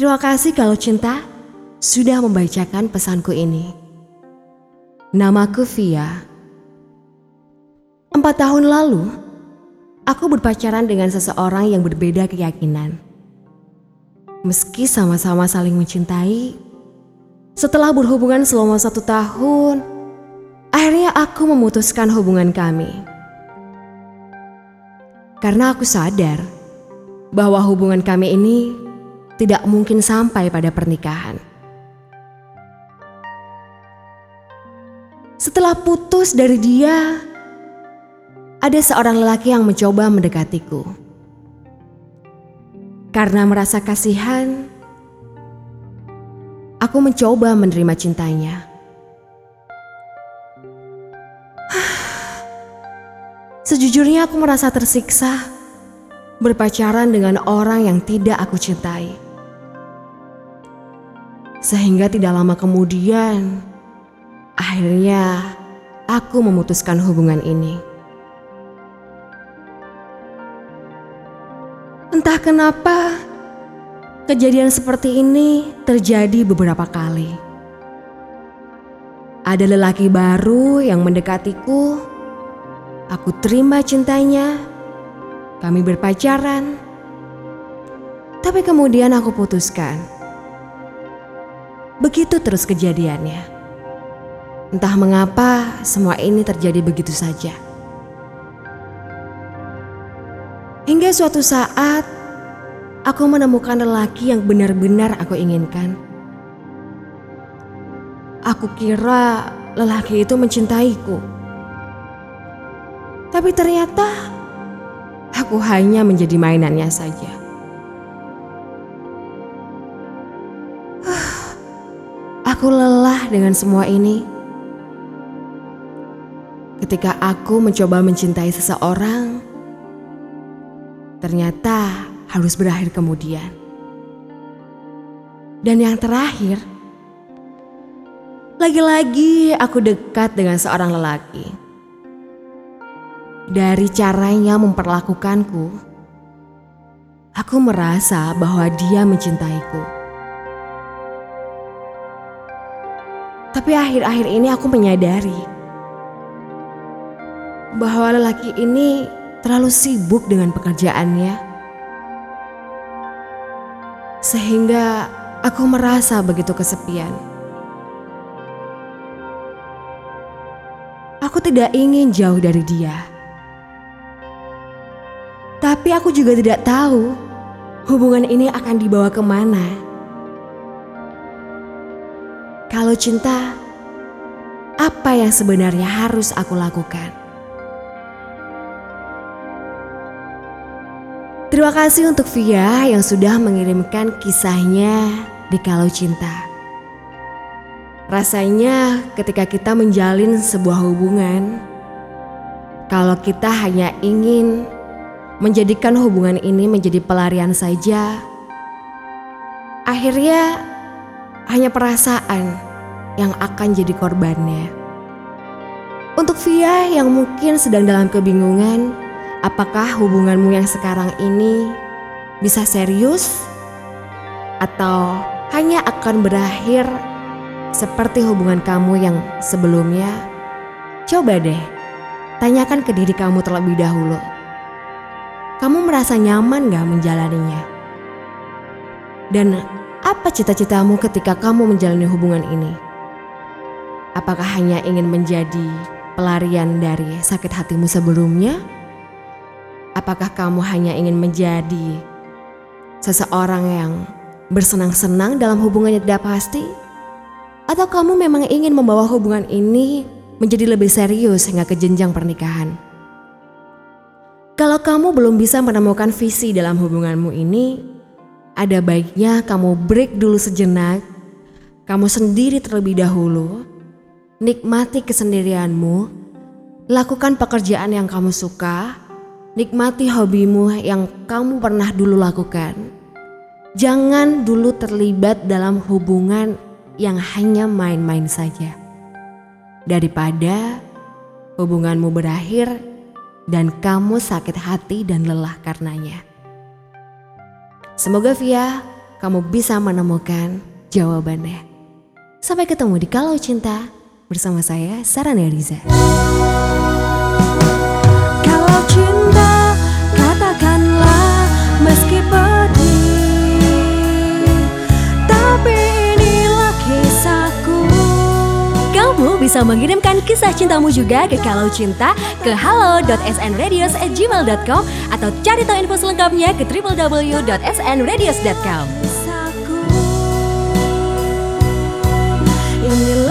Terima kasih kalau cinta sudah membacakan pesanku ini. Namaku Via. Empat tahun lalu, aku berpacaran dengan seseorang yang berbeda keyakinan. Meski sama-sama saling mencintai, setelah berhubungan selama satu tahun, akhirnya aku memutuskan hubungan kami. Karena aku sadar bahwa hubungan kami ini tidak mungkin sampai pada pernikahan. Setelah putus dari dia, ada seorang lelaki yang mencoba mendekatiku. Karena merasa kasihan, aku mencoba menerima cintanya. Sejujurnya aku merasa tersiksa berpacaran dengan orang yang tidak aku cintai. Sehingga tidak lama kemudian, akhirnya aku memutuskan hubungan ini. Entah kenapa, kejadian seperti ini terjadi beberapa kali. Ada lelaki baru yang mendekatiku, aku terima cintanya, kami berpacaran, tapi kemudian aku putuskan Begitu terus kejadiannya. Entah mengapa semua ini terjadi begitu saja. Hingga suatu saat aku menemukan lelaki yang benar-benar aku inginkan. Aku kira lelaki itu mencintaiku. Tapi ternyata aku hanya menjadi mainannya saja. Aku lelah dengan semua ini. Ketika aku mencoba mencintai seseorang, ternyata harus berakhir kemudian. Dan yang terakhir, lagi-lagi aku dekat dengan seorang lelaki. Dari caranya memperlakukanku, aku merasa bahwa dia mencintaiku. Tapi akhir-akhir ini aku menyadari bahwa lelaki ini terlalu sibuk dengan pekerjaannya. Sehingga aku merasa begitu kesepian. Aku tidak ingin jauh dari dia. Tapi aku juga tidak tahu hubungan ini akan dibawa ke mana. Kalau cinta, apa yang sebenarnya harus aku lakukan? Terima kasih untuk Via yang sudah mengirimkan kisahnya di Kalau Cinta. Rasanya ketika kita menjalin sebuah hubungan, kalau kita hanya ingin menjadikan hubungan ini menjadi pelarian saja, akhirnya hanya perasaan yang akan jadi korbannya. Untuk Via yang mungkin sedang dalam kebingungan, apakah hubunganmu yang sekarang ini bisa serius atau hanya akan berakhir seperti hubungan kamu yang sebelumnya? Coba deh, tanyakan ke diri kamu terlebih dahulu. Kamu merasa nyaman gak menjalaninya? Dan apa cita-citamu ketika kamu menjalani hubungan ini? Apakah hanya ingin menjadi pelarian dari sakit hatimu sebelumnya? Apakah kamu hanya ingin menjadi seseorang yang bersenang-senang dalam hubungan yang tidak pasti? Atau kamu memang ingin membawa hubungan ini menjadi lebih serius hingga ke jenjang pernikahan? Kalau kamu belum bisa menemukan visi dalam hubunganmu ini, ada baiknya kamu break dulu sejenak, kamu sendiri terlebih dahulu, nikmati kesendirianmu, lakukan pekerjaan yang kamu suka, nikmati hobimu yang kamu pernah dulu lakukan. Jangan dulu terlibat dalam hubungan yang hanya main-main saja. Daripada hubunganmu berakhir dan kamu sakit hati dan lelah karenanya. Semoga Via kamu bisa menemukan jawabannya. Sampai ketemu di Kalau Cinta bersama saya Sarah Riza. bisa mengirimkan kisah cintamu juga ke Kalau Cinta ke halo.snradios@gmail.com atau cari tahu info selengkapnya ke www.snradios.com. Inilah